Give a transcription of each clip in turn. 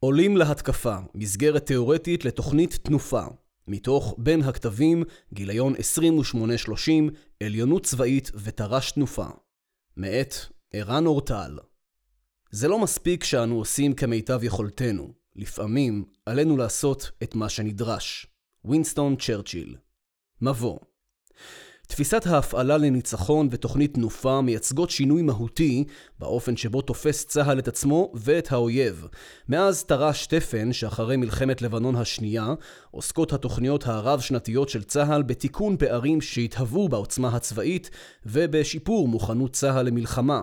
עולים להתקפה, מסגרת תאורטית לתוכנית תנופה. מתוך בין הכתבים, גיליון 28-30, עליונות צבאית ותר"ש תנופה. מאת ערן אורטל. זה לא מספיק שאנו עושים כמיטב יכולתנו. לפעמים עלינו לעשות את מה שנדרש. וינסטון צ'רצ'יל. מבוא תפיסת ההפעלה לניצחון ותוכנית תנופה מייצגות שינוי מהותי באופן שבו תופס צה"ל את עצמו ואת האויב. מאז תר"ש תפן, שאחרי מלחמת לבנון השנייה, עוסקות התוכניות הרב-שנתיות של צה"ל בתיקון פערים שהתהוו בעוצמה הצבאית ובשיפור מוכנות צה"ל למלחמה.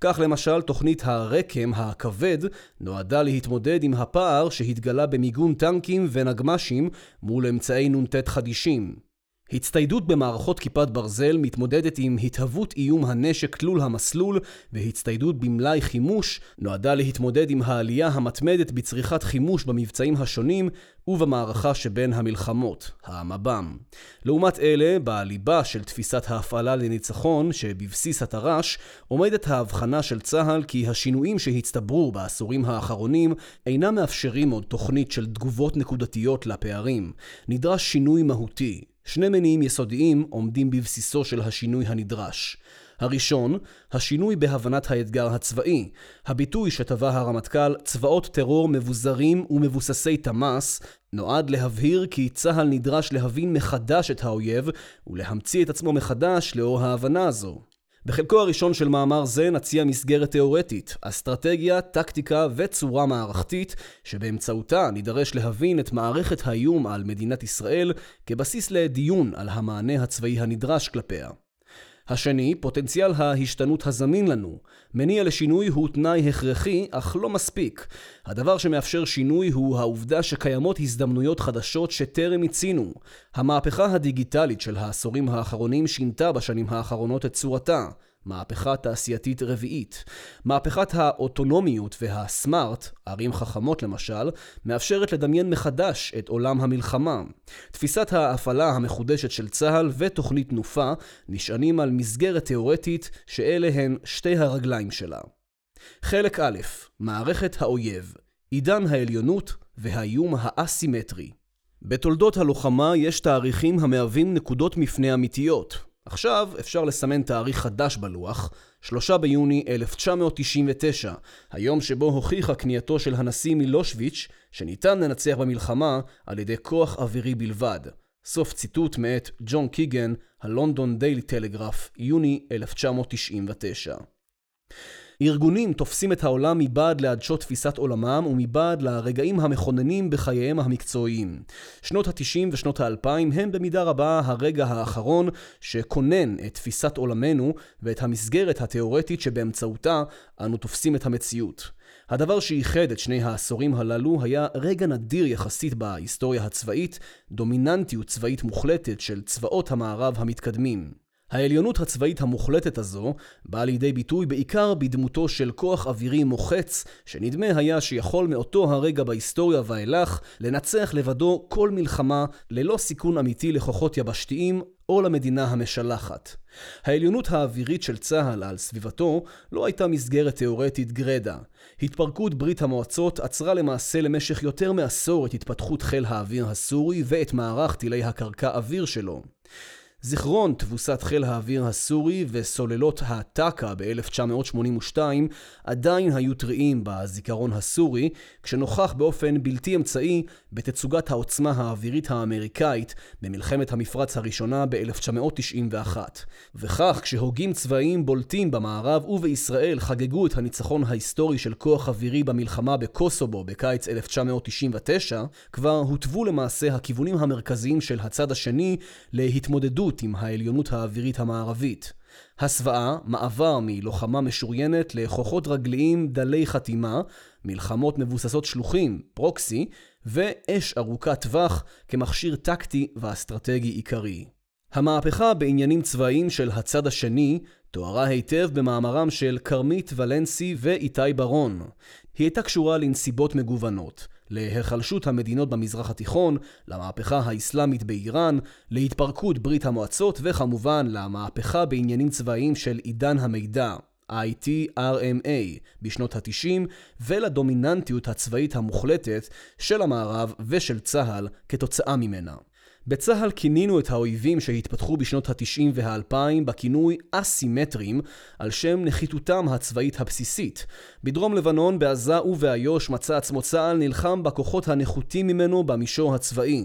כך למשל, תוכנית הרקם הכבד נועדה להתמודד עם הפער שהתגלה במיגון טנקים ונגמ"שים מול אמצעי נ"ט חדישים. הצטיידות במערכות כיפת ברזל מתמודדת עם התהוות איום הנשק תלול המסלול והצטיידות במלאי חימוש נועדה להתמודד עם העלייה המתמדת בצריכת חימוש במבצעים השונים ובמערכה שבין המלחמות, המב"ם. לעומת אלה, בליבה של תפיסת ההפעלה לניצחון שבבסיס התר"ש, עומדת ההבחנה של צה"ל כי השינויים שהצטברו בעשורים האחרונים אינם מאפשרים עוד תוכנית של תגובות נקודתיות לפערים. נדרש שינוי מהותי. שני מניעים יסודיים עומדים בבסיסו של השינוי הנדרש. הראשון, השינוי בהבנת האתגר הצבאי. הביטוי שטבע הרמטכ"ל, צבאות טרור מבוזרים ומבוססי תמ"ס, נועד להבהיר כי צה"ל נדרש להבין מחדש את האויב ולהמציא את עצמו מחדש לאור ההבנה הזו. בחלקו הראשון של מאמר זה נציע מסגרת תאורטית, אסטרטגיה, טקטיקה וצורה מערכתית, שבאמצעותה נידרש להבין את מערכת האיום על מדינת ישראל כבסיס לדיון על המענה הצבאי הנדרש כלפיה. השני, פוטנציאל ההשתנות הזמין לנו. מניע לשינוי הוא תנאי הכרחי, אך לא מספיק. הדבר שמאפשר שינוי הוא העובדה שקיימות הזדמנויות חדשות שטרם הצינו. המהפכה הדיגיטלית של העשורים האחרונים שינתה בשנים האחרונות את צורתה. מהפכה תעשייתית רביעית. מהפכת האוטונומיות והסמארט, ערים חכמות למשל, מאפשרת לדמיין מחדש את עולם המלחמה. תפיסת ההפעלה המחודשת של צה"ל ותוכנית תנופה נשענים על מסגרת תאורטית שאלה הן שתי הרגליים שלה. חלק א', מערכת האויב, עידן העליונות והאיום האסימטרי. בתולדות הלוחמה יש תאריכים המהווים נקודות מפנה אמיתיות, עכשיו אפשר לסמן תאריך חדש בלוח, 3 ביוני 1999, היום שבו הוכיחה כניעתו של הנשיא מילושביץ' שניתן לנצח במלחמה על ידי כוח אווירי בלבד. סוף ציטוט מאת ג'ון קיגן, הלונדון דיילי טלגרף, יוני 1999. ארגונים תופסים את העולם מבעד לעדשות תפיסת עולמם ומבעד לרגעים המכוננים בחייהם המקצועיים. שנות ה-90 ושנות ה-2000 הם במידה רבה הרגע האחרון שכונן את תפיסת עולמנו ואת המסגרת התאורטית שבאמצעותה אנו תופסים את המציאות. הדבר שאיחד את שני העשורים הללו היה רגע נדיר יחסית בהיסטוריה הצבאית, דומיננטיות צבאית מוחלטת של צבאות המערב המתקדמים. העליונות הצבאית המוחלטת הזו באה לידי ביטוי בעיקר בדמותו של כוח אווירי מוחץ, שנדמה היה שיכול מאותו הרגע בהיסטוריה ואילך לנצח לבדו כל מלחמה ללא סיכון אמיתי לכוחות יבשתיים או למדינה המשלחת. העליונות האווירית של צה"ל על סביבתו לא הייתה מסגרת תאורטית גרדה. התפרקות ברית המועצות עצרה למעשה למשך יותר מעשור את התפתחות חיל האוויר הסורי ואת מערך טילי הקרקע אוויר שלו. זיכרון תבוסת חיל האוויר הסורי וסוללות הטאקה ב-1982 עדיין היו טריים בזיכרון הסורי, כשנוכח באופן בלתי אמצעי בתצוגת העוצמה האווירית האמריקאית במלחמת המפרץ הראשונה ב-1991. וכך, כשהוגים צבאיים בולטים במערב ובישראל חגגו את הניצחון ההיסטורי של כוח אווירי במלחמה בקוסובו בקיץ 1999, כבר הותוו למעשה הכיוונים המרכזיים של הצד השני להתמודדות התמודדות עם העליונות האווירית המערבית. הסוואה, מעבר מלוחמה משוריינת לכוחות רגליים דלי חתימה, מלחמות מבוססות שלוחים, פרוקסי, ואש ארוכת טווח כמכשיר טקטי ואסטרטגי עיקרי. המהפכה בעניינים צבאיים של הצד השני תוארה היטב במאמרם של כרמית ולנסי ואיתי ברון. היא הייתה קשורה לנסיבות מגוונות. להיחלשות המדינות במזרח התיכון, למהפכה האסלאמית באיראן, להתפרקות ברית המועצות וכמובן למהפכה בעניינים צבאיים של עידן המידע. ITRMA, בשנות ה-90, ולדומיננטיות הצבאית המוחלטת של המערב ושל צה"ל כתוצאה ממנה. בצה"ל כינינו את האויבים שהתפתחו בשנות ה-90 וה-2000 בכינוי אסימטרים, על שם נחיתותם הצבאית הבסיסית. בדרום לבנון, בעזה ובאיו"ש מצא עצמו צה"ל נלחם בכוחות הנחותים ממנו במישור הצבאי.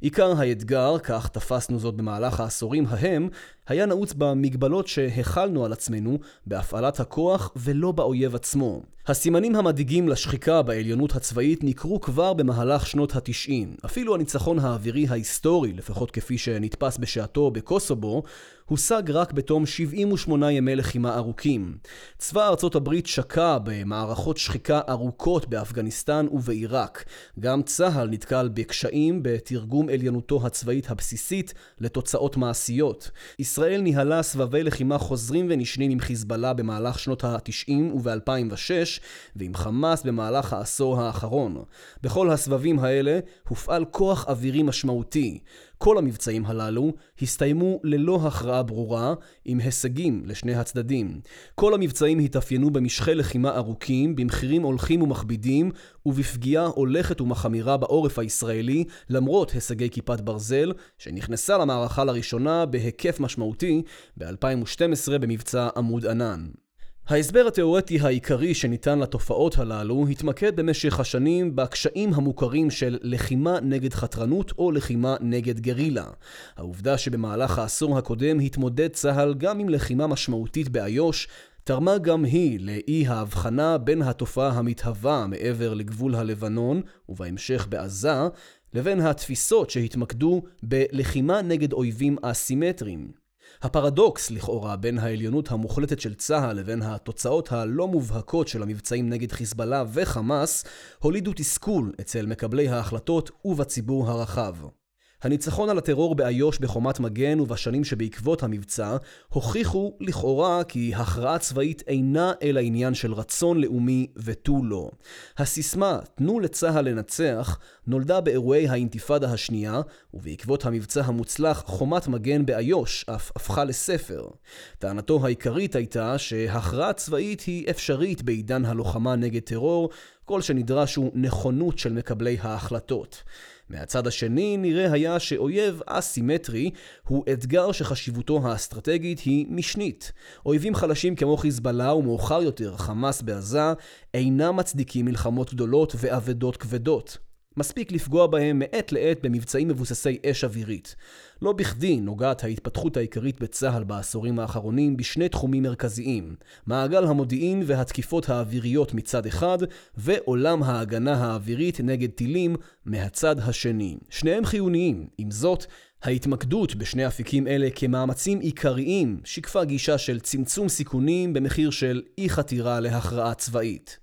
עיקר האתגר, כך תפסנו זאת במהלך העשורים ההם, היה נעוץ במגבלות שהחלנו על עצמנו בהפעלת הכוח ולא באויב עצמו. הסימנים המדאיגים לשחיקה בעליונות הצבאית ניכרו כבר במהלך שנות התשעים. אפילו הניצחון האווירי ההיסטורי, לפחות כפי שנתפס בשעתו בקוסובו, הושג רק בתום 78 ימי לחימה ארוכים. צבא ארצות הברית שקע במערכות שחיקה ארוכות באפגניסטן ובעיראק. גם צה"ל נתקל בקשיים בתרגום עליונותו הצבאית הבסיסית לתוצאות מעשיות. ישראל ניהלה סבבי לחימה חוזרים ונשנים עם חיזבאללה במהלך שנות ה-90 וב-2006, ועם חמאס במהלך העשור האחרון. בכל הסבבים האלה הופעל כוח אווירי משמעותי. כל המבצעים הללו הסתיימו ללא הכרעה ברורה, עם הישגים לשני הצדדים. כל המבצעים התאפיינו במשכי לחימה ארוכים, במחירים הולכים ומכבידים, ובפגיעה הולכת ומחמירה בעורף הישראלי, למרות הישגי כיפת ברזל, שנכנסה למערכה לראשונה בהיקף משמעותי ב-2012 במבצע עמוד ענן. ההסבר התאורטי העיקרי שניתן לתופעות הללו התמקד במשך השנים בקשיים המוכרים של לחימה נגד חתרנות או לחימה נגד גרילה. העובדה שבמהלך העשור הקודם התמודד צה"ל גם עם לחימה משמעותית באיו"ש תרמה גם היא לאי ההבחנה בין התופעה המתהווה מעבר לגבול הלבנון, ובהמשך בעזה, לבין התפיסות שהתמקדו בלחימה נגד אויבים אסימטריים. הפרדוקס לכאורה בין העליונות המוחלטת של צה"ל לבין התוצאות הלא מובהקות של המבצעים נגד חיזבאללה וחמאס הולידו תסכול אצל מקבלי ההחלטות ובציבור הרחב. הניצחון על הטרור באיו"ש בחומת מגן ובשנים שבעקבות המבצע הוכיחו לכאורה כי הכרעה צבאית אינה אלא עניין של רצון לאומי ותו לא. הסיסמה "תנו לצה"ל לנצח" נולדה באירועי האינתיפאדה השנייה, ובעקבות המבצע המוצלח חומת מגן באיו"ש אף הפכה לספר. טענתו העיקרית הייתה שהכרעה צבאית היא אפשרית בעידן הלוחמה נגד טרור, כל שנדרש הוא נכונות של מקבלי ההחלטות. מהצד השני נראה היה שאויב אסימטרי הוא אתגר שחשיבותו האסטרטגית היא משנית. אויבים חלשים כמו חיזבאללה ומאוחר יותר חמאס בעזה אינם מצדיקים מלחמות גדולות ואבדות כבדות. מספיק לפגוע בהם מעת לעת במבצעים מבוססי אש אווירית. לא בכדי נוגעת ההתפתחות העיקרית בצה"ל בעשורים האחרונים בשני תחומים מרכזיים מעגל המודיעין והתקיפות האוויריות מצד אחד, ועולם ההגנה האווירית נגד טילים מהצד השני. שניהם חיוניים, עם זאת, ההתמקדות בשני אפיקים אלה כמאמצים עיקריים שיקפה גישה של צמצום סיכונים במחיר של אי חתירה להכרעה צבאית.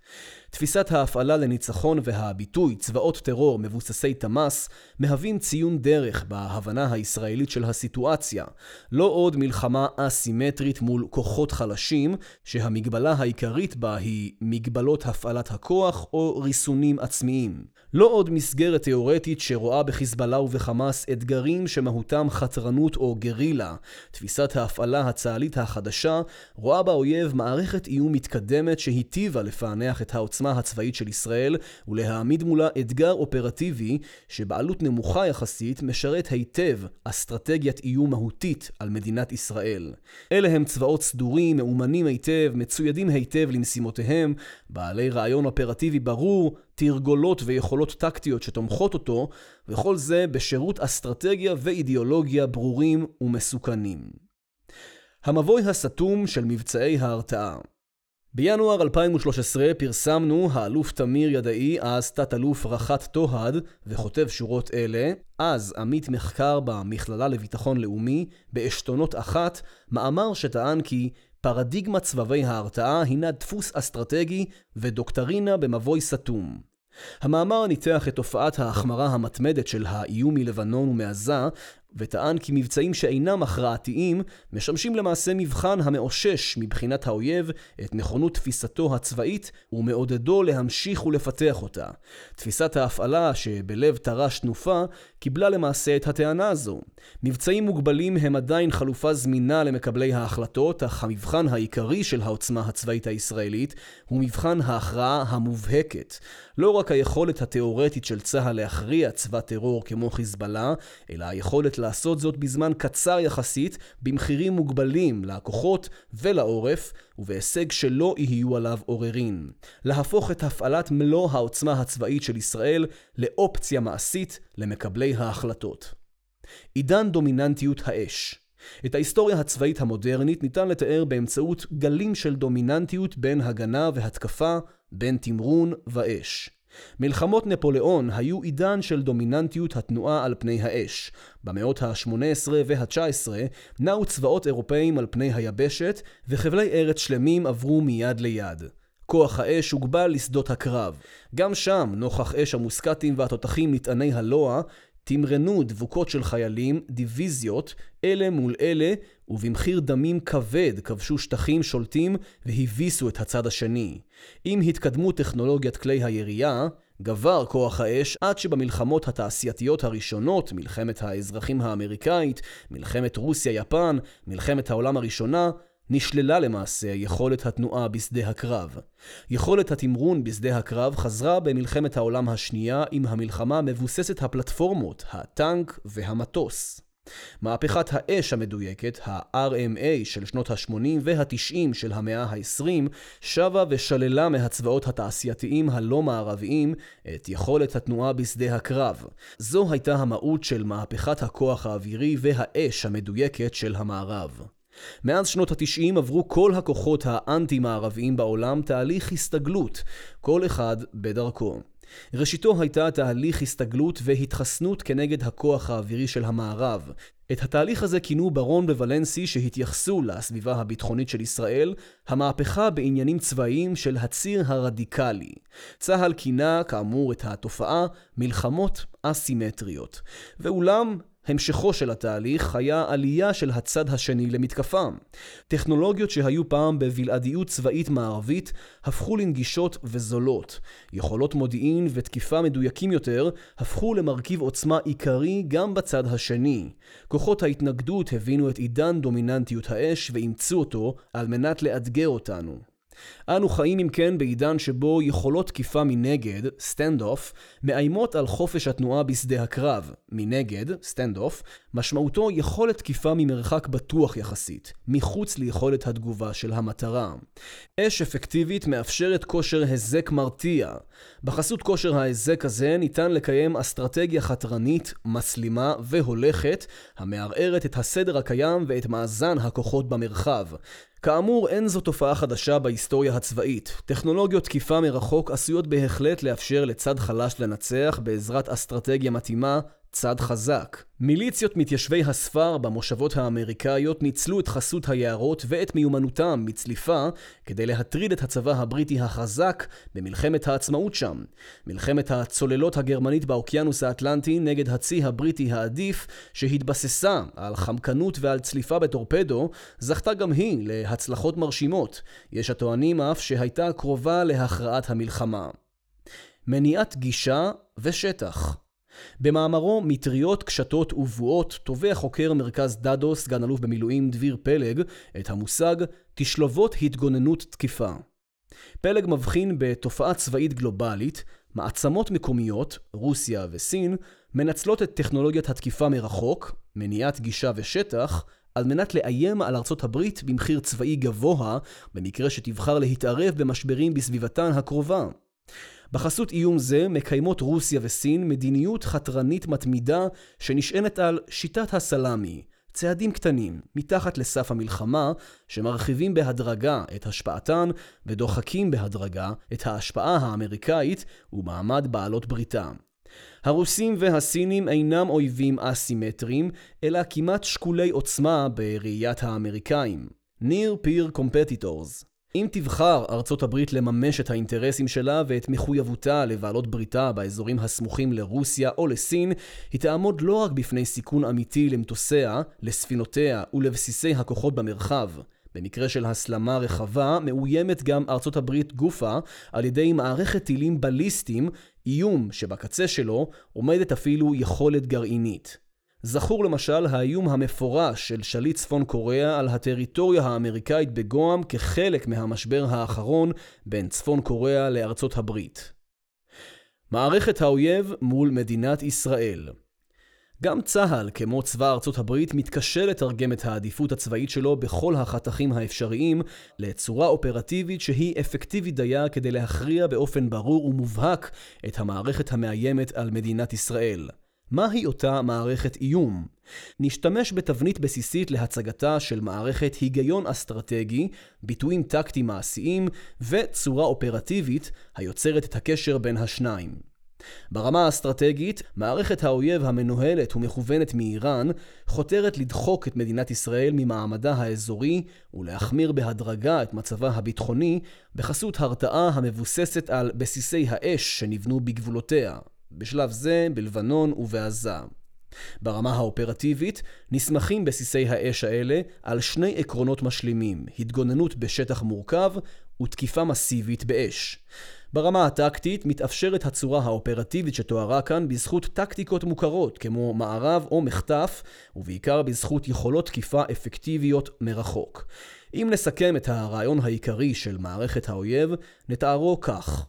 תפיסת ההפעלה לניצחון והביטוי צבאות טרור מבוססי תמ"ס מהווים ציון דרך בהבנה הישראלית של הסיטואציה. לא עוד מלחמה אסימטרית מול כוחות חלשים, שהמגבלה העיקרית בה היא מגבלות הפעלת הכוח או ריסונים עצמיים. לא עוד מסגרת תאורטית שרואה בחיזבאללה ובחמאס אתגרים שמהותם חתרנות או גרילה. תפיסת ההפעלה הצה"לית החדשה רואה באויב מערכת איום מתקדמת שהיטיבה לפענח את העוצמה העוצמה הצבאית של ישראל ולהעמיד מולה אתגר אופרטיבי שבעלות נמוכה יחסית משרת היטב אסטרטגיית איום מהותית על מדינת ישראל. אלה הם צבאות סדורים, מאומנים היטב, מצוידים היטב למשימותיהם, בעלי רעיון אופרטיבי ברור, תרגולות ויכולות טקטיות שתומכות אותו, וכל זה בשירות אסטרטגיה ואידיאולוגיה ברורים ומסוכנים. המבוי הסתום של מבצעי ההרתעה בינואר 2013 פרסמנו האלוף תמיר ידעי, אז תת-אלוף רחת טוהד, וכותב שורות אלה, אז עמית מחקר במכללה לביטחון לאומי, באשתונות אחת, מאמר שטען כי פרדיגמת סבבי ההרתעה הינה דפוס אסטרטגי ודוקטרינה במבוי סתום. המאמר ניתח את תופעת ההחמרה המתמדת של האיום מלבנון ומעזה, וטען כי מבצעים שאינם הכרעתיים משמשים למעשה מבחן המאושש מבחינת האויב את נכונות תפיסתו הצבאית ומעודדו להמשיך ולפתח אותה. תפיסת ההפעלה שבלב תר"ש תנופה קיבלה למעשה את הטענה הזו. מבצעים מוגבלים הם עדיין חלופה זמינה למקבלי ההחלטות, אך המבחן העיקרי של העוצמה הצבאית הישראלית הוא מבחן ההכרעה המובהקת. לא רק היכולת התאורטית של צה"ל להכריע צבא טרור כמו חיזבאללה, אלא היכולת לעשות זאת בזמן קצר יחסית, במחירים מוגבלים לכוחות ולעורף, ובהישג שלא יהיו עליו עוררין. להפוך את הפעלת מלוא העוצמה הצבאית של ישראל לאופציה מעשית למקבלי ההחלטות. עידן דומיננטיות האש את ההיסטוריה הצבאית המודרנית ניתן לתאר באמצעות גלים של דומיננטיות בין הגנה והתקפה, בין תמרון ואש. מלחמות נפוליאון היו עידן של דומיננטיות התנועה על פני האש. במאות ה-18 וה-19 נעו צבאות אירופאים על פני היבשת, וחבלי ארץ שלמים עברו מיד ליד. כוח האש הוגבל לשדות הקרב. גם שם, נוכח אש המוסקטים והתותחים נטעני הלוע, תמרנו דבוקות של חיילים, דיוויזיות, אלה מול אלה, ובמחיר דמים כבד כבשו שטחים שולטים והביסו את הצד השני. עם התקדמות טכנולוגיית כלי הירייה, גבר כוח האש עד שבמלחמות התעשייתיות הראשונות, מלחמת האזרחים האמריקאית, מלחמת רוסיה-יפן, מלחמת העולם הראשונה, נשללה למעשה יכולת התנועה בשדה הקרב. יכולת התמרון בשדה הקרב חזרה במלחמת העולם השנייה עם המלחמה מבוססת הפלטפורמות, הטנק והמטוס. מהפכת האש המדויקת, ה-RMA של שנות ה-80 וה-90 של המאה ה-20, שבה ושללה מהצבאות התעשייתיים הלא מערביים את יכולת התנועה בשדה הקרב. זו הייתה המהות של מהפכת הכוח האווירי והאש המדויקת של המערב. מאז שנות התשעים עברו כל הכוחות האנטי-מערביים בעולם תהליך הסתגלות, כל אחד בדרכו. ראשיתו הייתה תהליך הסתגלות והתחסנות כנגד הכוח האווירי של המערב. את התהליך הזה כינו ברון וולנסי שהתייחסו לסביבה הביטחונית של ישראל, המהפכה בעניינים צבאיים של הציר הרדיקלי. צה"ל כינה, כאמור, את התופעה מלחמות אסימטריות. ואולם, המשכו של התהליך היה עלייה של הצד השני למתקפה. טכנולוגיות שהיו פעם בבלעדיות צבאית מערבית הפכו לנגישות וזולות. יכולות מודיעין ותקיפה מדויקים יותר הפכו למרכיב עוצמה עיקרי גם בצד השני. כוחות ההתנגדות הבינו את עידן דומיננטיות האש ואימצו אותו על מנת לאתגר אותנו. אנו חיים אם כן בעידן שבו יכולות תקיפה מנגד, stand-off, מאיימות על חופש התנועה בשדה הקרב. מנגד, stand-off, משמעותו יכולת תקיפה ממרחק בטוח יחסית, מחוץ ליכולת התגובה של המטרה. אש אפקטיבית מאפשרת כושר היזק מרתיע. בחסות כושר ההיזק הזה ניתן לקיים אסטרטגיה חתרנית, מסלימה והולכת, המערערת את הסדר הקיים ואת מאזן הכוחות במרחב. כאמור, אין זו תופעה חדשה בהיסטוריה הצבאית. טכנולוגיות תקיפה מרחוק עשויות בהחלט לאפשר לצד חלש לנצח בעזרת אסטרטגיה מתאימה, צד חזק. מיליציות מתיישבי הספר במושבות האמריקאיות ניצלו את חסות היערות ואת מיומנותם מצליפה כדי להטריד את הצבא הבריטי החזק במלחמת העצמאות שם. מלחמת הצוללות הגרמנית באוקיינוס האטלנטי נגד הצי הבריטי העדיף, שהתבססה על חמקנות ועל צליפה בטורפדו, זכתה גם היא להצלחות מרשימות. יש הטוענים אף שהייתה קרובה להכרעת המלחמה. מניעת גישה ושטח במאמרו מטריות, קשתות ובועות תובע חוקר מרכז דדו, סגן אלוף במילואים דביר פלג, את המושג תשלובות התגוננות תקיפה. פלג מבחין בתופעה צבאית גלובלית, מעצמות מקומיות, רוסיה וסין, מנצלות את טכנולוגיית התקיפה מרחוק, מניעת גישה ושטח, על מנת לאיים על ארצות הברית במחיר צבאי גבוה, במקרה שתבחר להתערב במשברים בסביבתן הקרובה. בחסות איום זה מקיימות רוסיה וסין מדיניות חתרנית מתמידה שנשענת על שיטת הסלאמי, צעדים קטנים, מתחת לסף המלחמה, שמרחיבים בהדרגה את השפעתן ודוחקים בהדרגה את ההשפעה האמריקאית ומעמד בעלות בריתה. הרוסים והסינים אינם אויבים אסימטריים, אלא כמעט שקולי עוצמה בראיית האמריקאים. near peer competitors אם תבחר ארצות הברית לממש את האינטרסים שלה ואת מחויבותה לבעלות בריתה באזורים הסמוכים לרוסיה או לסין, היא תעמוד לא רק בפני סיכון אמיתי למטוסיה, לספינותיה ולבסיסי הכוחות במרחב. במקרה של הסלמה רחבה, מאוימת גם ארצות הברית גופה על ידי מערכת טילים בליסטיים, איום שבקצה שלו עומדת אפילו יכולת גרעינית. זכור למשל האיום המפורש של שליט צפון קוריאה על הטריטוריה האמריקאית בגואם כחלק מהמשבר האחרון בין צפון קוריאה לארצות הברית. מערכת האויב מול מדינת ישראל גם צה"ל, כמו צבא ארצות הברית, מתקשה לתרגם את העדיפות הצבאית שלו בכל החתכים האפשריים לצורה אופרטיבית שהיא אפקטיבית דייה כדי להכריע באופן ברור ומובהק את המערכת המאיימת על מדינת ישראל. מהי אותה מערכת איום? נשתמש בתבנית בסיסית להצגתה של מערכת היגיון אסטרטגי, ביטויים טקטיים מעשיים וצורה אופרטיבית היוצרת את הקשר בין השניים. ברמה האסטרטגית, מערכת האויב המנוהלת ומכוונת מאיראן חותרת לדחוק את מדינת ישראל ממעמדה האזורי ולהחמיר בהדרגה את מצבה הביטחוני בחסות הרתעה המבוססת על בסיסי האש שנבנו בגבולותיה. בשלב זה בלבנון ובעזה. ברמה האופרטיבית נסמכים בסיסי האש האלה על שני עקרונות משלימים, התגוננות בשטח מורכב ותקיפה מסיבית באש. ברמה הטקטית מתאפשרת הצורה האופרטיבית שתוארה כאן בזכות טקטיקות מוכרות כמו מערב או מחטף, ובעיקר בזכות יכולות תקיפה אפקטיביות מרחוק. אם נסכם את הרעיון העיקרי של מערכת האויב, נתארו כך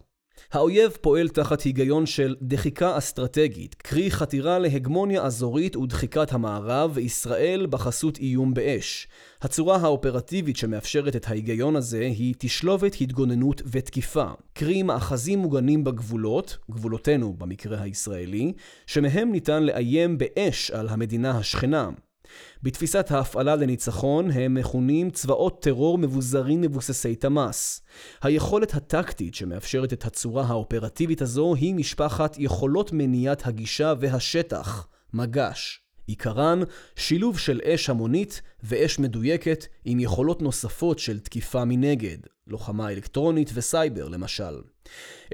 האויב פועל תחת היגיון של דחיקה אסטרטגית, קרי חתירה להגמוניה אזורית ודחיקת המערב וישראל בחסות איום באש. הצורה האופרטיבית שמאפשרת את ההיגיון הזה היא תשלובת התגוננות ותקיפה, קרי מאחזים מוגנים בגבולות, גבולותינו במקרה הישראלי, שמהם ניתן לאיים באש על המדינה השכנה. בתפיסת ההפעלה לניצחון הם מכונים צבאות טרור מבוזרים מבוססי תמ"ס. היכולת הטקטית שמאפשרת את הצורה האופרטיבית הזו היא משפחת יכולות מניעת הגישה והשטח, מג"ש. עיקרן שילוב של אש המונית ואש מדויקת עם יכולות נוספות של תקיפה מנגד, לוחמה אלקטרונית וסייבר למשל.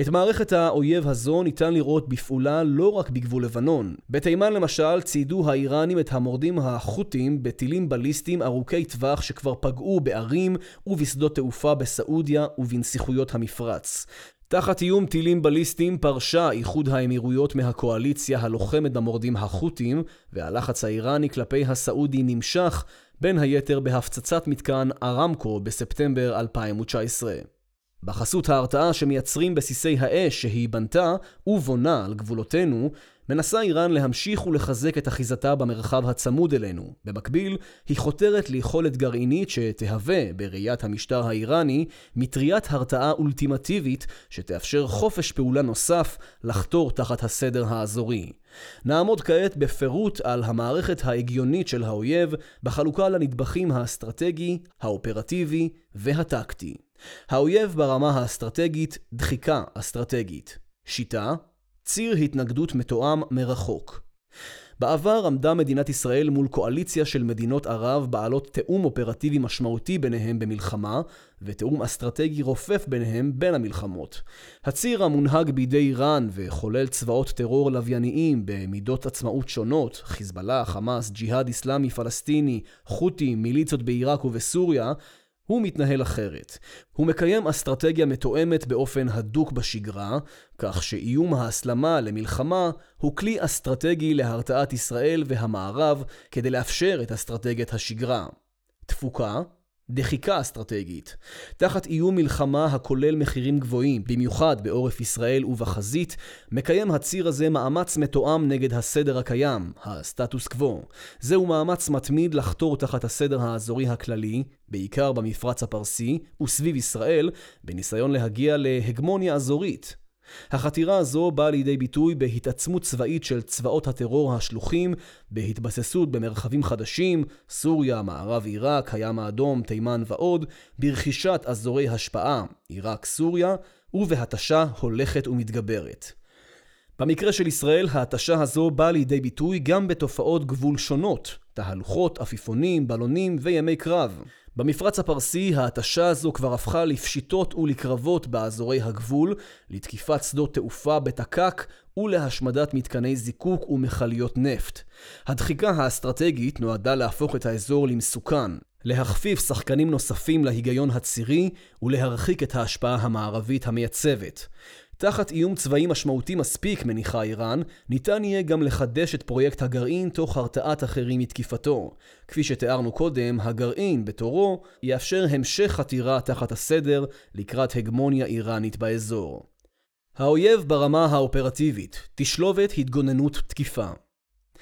את מערכת האויב הזו ניתן לראות בפעולה לא רק בגבול לבנון. בתימן למשל ציידו האיראנים את המורדים החות'ים בטילים בליסטיים ארוכי טווח שכבר פגעו בערים ובשדות תעופה בסעודיה ובנסיכויות המפרץ. תחת איום טילים בליסטיים פרשה איחוד האמירויות מהקואליציה הלוחמת במורדים החות'ים, והלחץ האיראני כלפי הסעודי נמשך, בין היתר בהפצצת מתקן ארמקו בספטמבר 2019. בחסות ההרתעה שמייצרים בסיסי האש שהיא בנתה ובונה על גבולותינו, מנסה איראן להמשיך ולחזק את אחיזתה במרחב הצמוד אלינו. במקביל, היא חותרת ליכולת גרעינית שתהווה, בראיית המשטר האיראני, מטריית הרתעה אולטימטיבית שתאפשר חופש פעולה נוסף לחתור תחת הסדר האזורי. נעמוד כעת בפירוט על המערכת ההגיונית של האויב בחלוקה לנדבכים האסטרטגי, האופרטיבי והטקטי. האויב ברמה האסטרטגית, דחיקה אסטרטגית. שיטה, ציר התנגדות מתואם מרחוק. בעבר עמדה מדינת ישראל מול קואליציה של מדינות ערב בעלות תיאום אופרטיבי משמעותי ביניהם במלחמה, ותיאום אסטרטגי רופף ביניהם בין המלחמות. הציר המונהג בידי איראן וחולל צבאות טרור לווייניים במידות עצמאות שונות, חיזבאללה, חמאס, ג'יהאד אסלאמי פלסטיני, חות'ים, מיליציות בעיראק ובסוריה, הוא מתנהל אחרת. הוא מקיים אסטרטגיה מתואמת באופן הדוק בשגרה, כך שאיום ההסלמה למלחמה הוא כלי אסטרטגי להרתעת ישראל והמערב כדי לאפשר את אסטרטגיית השגרה. תפוקה דחיקה אסטרטגית. תחת איום מלחמה הכולל מחירים גבוהים, במיוחד בעורף ישראל ובחזית, מקיים הציר הזה מאמץ מתואם נגד הסדר הקיים, הסטטוס קוו. זהו מאמץ מתמיד לחתור תחת הסדר האזורי הכללי, בעיקר במפרץ הפרסי וסביב ישראל, בניסיון להגיע להגמוניה אזורית, החתירה הזו באה לידי ביטוי בהתעצמות צבאית של צבאות הטרור השלוחים, בהתבססות במרחבים חדשים, סוריה, מערב עיראק, הים האדום, תימן ועוד, ברכישת אזורי השפעה, עיראק, סוריה, ובהתשה הולכת ומתגברת. במקרה של ישראל, ההתשה הזו באה לידי ביטוי גם בתופעות גבול שונות, תהלוכות, עפיפונים, בלונים וימי קרב. במפרץ הפרסי ההתשה הזו כבר הפכה לפשיטות ולקרבות באזורי הגבול, לתקיפת שדות תעופה בתק"ק ולהשמדת מתקני זיקוק ומכליות נפט. הדחיקה האסטרטגית נועדה להפוך את האזור למסוכן, להכפיף שחקנים נוספים להיגיון הצירי ולהרחיק את ההשפעה המערבית המייצבת. תחת איום צבאי משמעותי מספיק, מניחה איראן, ניתן יהיה גם לחדש את פרויקט הגרעין תוך הרתעת אחרים מתקיפתו. כפי שתיארנו קודם, הגרעין, בתורו, יאפשר המשך חתירה תחת הסדר לקראת הגמוניה איראנית באזור. האויב ברמה האופרטיבית, תשלובת התגוננות תקיפה.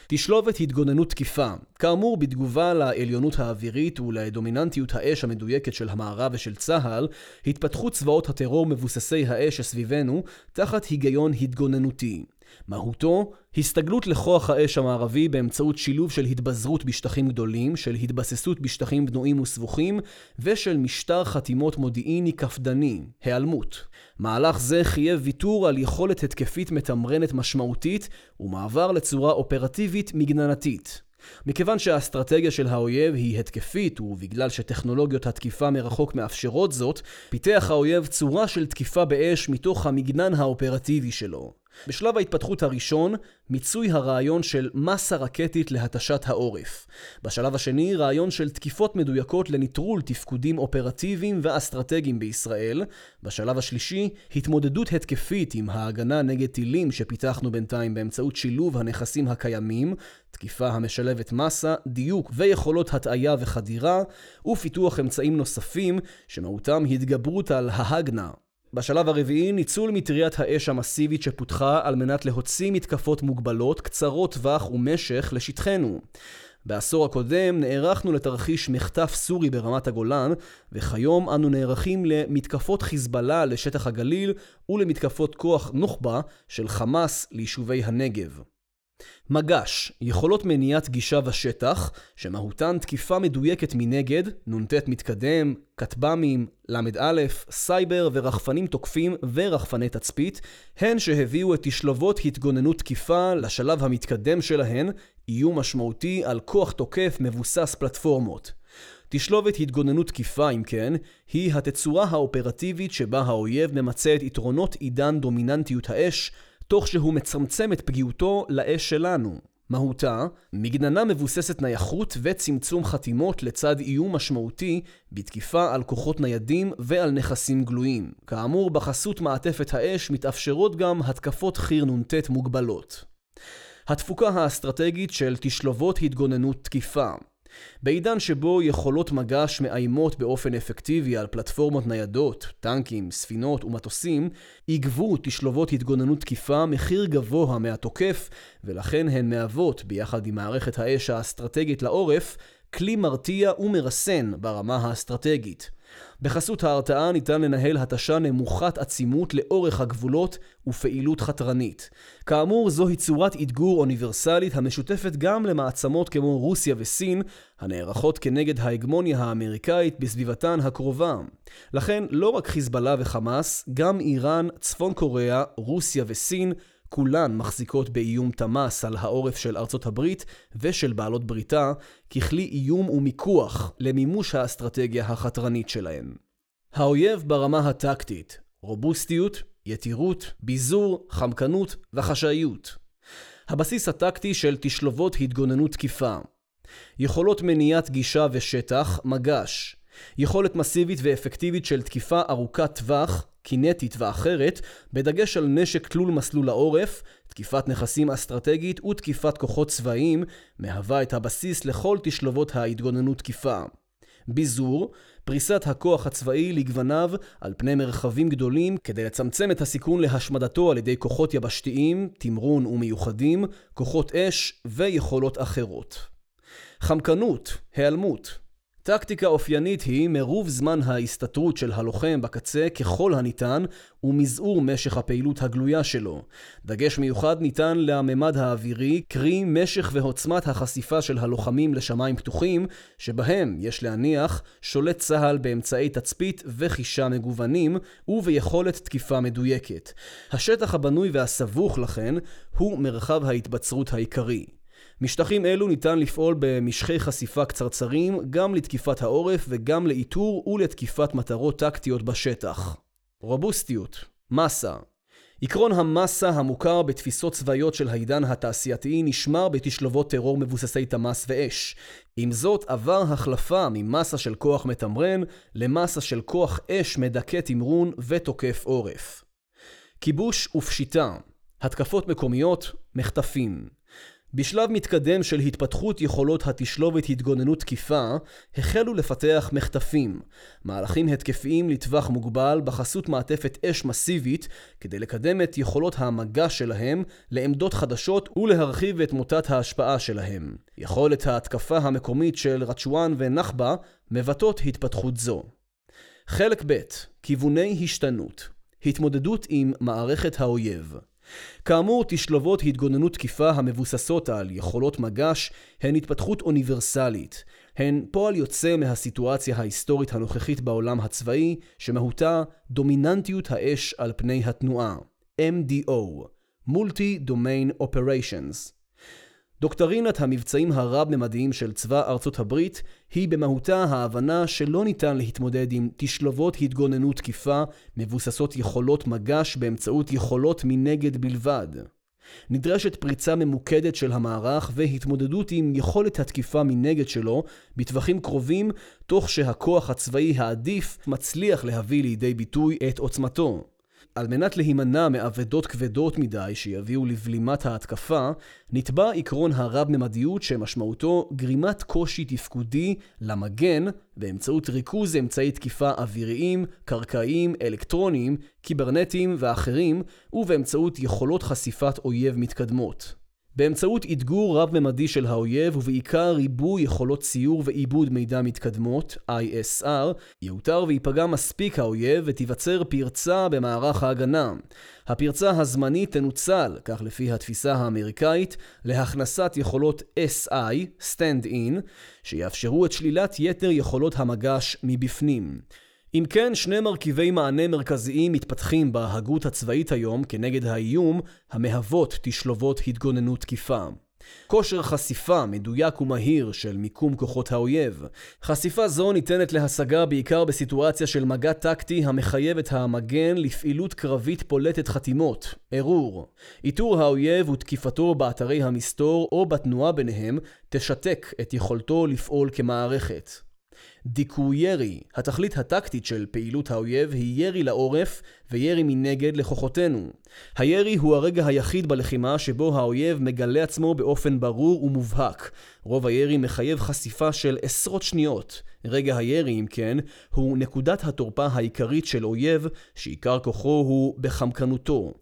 תשלובת התגוננות תקיפה, כאמור בתגובה לעליונות האווירית ולדומיננטיות האש המדויקת של המערב ושל צה"ל, התפתחו צבאות הטרור מבוססי האש שסביבנו תחת היגיון התגוננותי. מהותו, הסתגלות לכוח האש המערבי באמצעות שילוב של התבזרות בשטחים גדולים, של התבססות בשטחים בנויים וסבוכים, ושל משטר חתימות מודיעיני קפדני, היעלמות. מהלך זה חייב ויתור על יכולת התקפית מתמרנת משמעותית, ומעבר לצורה אופרטיבית מגננתית. מכיוון שהאסטרטגיה של האויב היא התקפית, ובגלל שטכנולוגיות התקיפה מרחוק מאפשרות זאת, פיתח האויב צורה של תקיפה באש מתוך המגנן האופרטיבי שלו. בשלב ההתפתחות הראשון, מיצוי הרעיון של מסה רקטית להתשת העורף. בשלב השני, רעיון של תקיפות מדויקות לנטרול תפקודים אופרטיביים ואסטרטגיים בישראל. בשלב השלישי, התמודדות התקפית עם ההגנה נגד טילים שפיתחנו בינתיים באמצעות שילוב הנכסים הקיימים, תקיפה המשלבת מסה, דיוק ויכולות הטעיה וחדירה, ופיתוח אמצעים נוספים שמהותם התגברות על ההגנה, בשלב הרביעי, ניצול מטריית האש המסיבית שפותחה על מנת להוציא מתקפות מוגבלות, קצרות טווח ומשך לשטחנו. בעשור הקודם נערכנו לתרחיש מחטף סורי ברמת הגולן, וכיום אנו נערכים למתקפות חיזבאללה לשטח הגליל ולמתקפות כוח נוח'בה של חמאס ליישובי הנגב. מגש, יכולות מניעת גישה בשטח, שמהותן תקיפה מדויקת מנגד, נ"ט מתקדם, כטב"מים, ל"א, סייבר ורחפנים תוקפים ורחפני תצפית, הן שהביאו את תשלובות התגוננות תקיפה לשלב המתקדם שלהן, איום משמעותי על כוח תוקף מבוסס פלטפורמות. תשלובת התגוננות תקיפה, אם כן, היא התצורה האופרטיבית שבה האויב ממצה את יתרונות עידן דומיננטיות האש, תוך שהוא מצמצם את פגיעותו לאש שלנו. מהותה, מגננה מבוססת נייחות וצמצום חתימות לצד איום משמעותי בתקיפה על כוחות ניידים ועל נכסים גלויים. כאמור, בחסות מעטפת האש מתאפשרות גם התקפות חי"ר נ"ט מוגבלות. התפוקה האסטרטגית של תשלובות התגוננות תקיפה בעידן שבו יכולות מגש מאיימות באופן אפקטיבי על פלטפורמות ניידות, טנקים, ספינות ומטוסים, יגבו תשלובות התגוננות תקיפה מחיר גבוה מהתוקף, ולכן הן מהוות, ביחד עם מערכת האש האסטרטגית לעורף, כלי מרתיע ומרסן ברמה האסטרטגית. בחסות ההרתעה ניתן לנהל התשה נמוכת עצימות לאורך הגבולות ופעילות חתרנית. כאמור, זוהי צורת אתגור אוניברסלית המשותפת גם למעצמות כמו רוסיה וסין, הנערכות כנגד ההגמוניה האמריקאית בסביבתן הקרובה. לכן, לא רק חיזבאללה וחמאס, גם איראן, צפון קוריאה, רוסיה וסין כולן מחזיקות באיום תמ"ס על העורף של ארצות הברית ושל בעלות בריתה, ככלי איום ומיקוח למימוש האסטרטגיה החתרנית שלהן. האויב ברמה הטקטית רובוסטיות, יתירות, ביזור, חמקנות וחשאיות. הבסיס הטקטי של תשלובות התגוננות תקיפה. יכולות מניעת גישה ושטח, מגש. יכולת מסיבית ואפקטיבית של תקיפה ארוכת טווח, קינטית ואחרת, בדגש על נשק תלול מסלול העורף, תקיפת נכסים אסטרטגית ותקיפת כוחות צבאיים, מהווה את הבסיס לכל תשלובות ההתגוננות תקיפה. ביזור, פריסת הכוח הצבאי לגווניו על פני מרחבים גדולים כדי לצמצם את הסיכון להשמדתו על ידי כוחות יבשתיים, תמרון ומיוחדים, כוחות אש ויכולות אחרות. חמקנות, היעלמות, טקטיקה אופיינית היא מרוב זמן ההסתתרות של הלוחם בקצה ככל הניתן ומזעור משך הפעילות הגלויה שלו. דגש מיוחד ניתן לממד האווירי, קרי משך ועוצמת החשיפה של הלוחמים לשמיים פתוחים, שבהם, יש להניח, שולט צה"ל באמצעי תצפית וחישה מגוונים וביכולת תקיפה מדויקת. השטח הבנוי והסבוך לכן הוא מרחב ההתבצרות העיקרי. משטחים אלו ניתן לפעול במשכי חשיפה קצרצרים גם לתקיפת העורף וגם לאיתור ולתקיפת מטרות טקטיות בשטח. רובוסטיות, מסה עקרון המסה המוכר בתפיסות צבאיות של העידן התעשייתי נשמר בתשלובות טרור מבוססי תמ"ס ואש. עם זאת עבר החלפה ממסה של כוח מתמרן למסה של כוח אש מדכא תמרון ותוקף עורף. כיבוש ופשיטה התקפות מקומיות, מחטפים בשלב מתקדם של התפתחות יכולות התשלובת התגוננות תקיפה, החלו לפתח מחטפים, מהלכים התקפיים לטווח מוגבל בחסות מעטפת אש מסיבית, כדי לקדם את יכולות המגע שלהם לעמדות חדשות ולהרחיב את מוטת ההשפעה שלהם. יכולת ההתקפה המקומית של רצ'ואן ונחבה מבטאות התפתחות זו. חלק ב' כיווני השתנות התמודדות עם מערכת האויב כאמור, תשלובות התגוננות תקיפה המבוססות על יכולות מגש הן התפתחות אוניברסלית. הן פועל יוצא מהסיטואציה ההיסטורית הנוכחית בעולם הצבאי, שמהותה דומיננטיות האש על פני התנועה. MDO Multi-Domain Operations דוקטרינת המבצעים הרב-ממדיים של צבא ארצות הברית היא במהותה ההבנה שלא ניתן להתמודד עם תשלובות התגוננות תקיפה מבוססות יכולות מגש באמצעות יכולות מנגד בלבד. נדרשת פריצה ממוקדת של המערך והתמודדות עם יכולת התקיפה מנגד שלו בטווחים קרובים, תוך שהכוח הצבאי העדיף מצליח להביא לידי ביטוי את עוצמתו. על מנת להימנע מאבדות כבדות מדי שיביאו לבלימת ההתקפה, נתבע עקרון הרב-ממדיות שמשמעותו גרימת קושי תפקודי למגן באמצעות ריכוז אמצעי תקיפה אוויריים, קרקעיים, אלקטרוניים, קיברנטיים ואחרים, ובאמצעות יכולות חשיפת אויב מתקדמות. באמצעות אתגור רב-ממדי של האויב ובעיקר ריבוי יכולות ציור ועיבוד מידע מתקדמות, ISR, יאותר וייפגע מספיק האויב ותיווצר פרצה במערך ההגנה. הפרצה הזמנית תנוצל, כך לפי התפיסה האמריקאית, להכנסת יכולות SI, Stand In, שיאפשרו את שלילת יתר יכולות המגש מבפנים. אם כן, שני מרכיבי מענה מרכזיים מתפתחים בהגות הצבאית היום כנגד האיום, המהוות תשלובות התגוננות תקיפה. כושר חשיפה מדויק ומהיר של מיקום כוחות האויב. חשיפה זו ניתנת להשגה בעיקר בסיטואציה של מגע טקטי המחייב את המגן לפעילות קרבית פולטת חתימות, ערעור. איתור האויב ותקיפתו באתרי המסתור או בתנועה ביניהם תשתק את יכולתו לפעול כמערכת. דיכוי ירי. התכלית הטקטית של פעילות האויב היא ירי לעורף וירי מנגד לכוחותינו. הירי הוא הרגע היחיד בלחימה שבו האויב מגלה עצמו באופן ברור ומובהק. רוב הירי מחייב חשיפה של עשרות שניות. רגע הירי, אם כן, הוא נקודת התורפה העיקרית של אויב, שעיקר כוחו הוא בחמקנותו.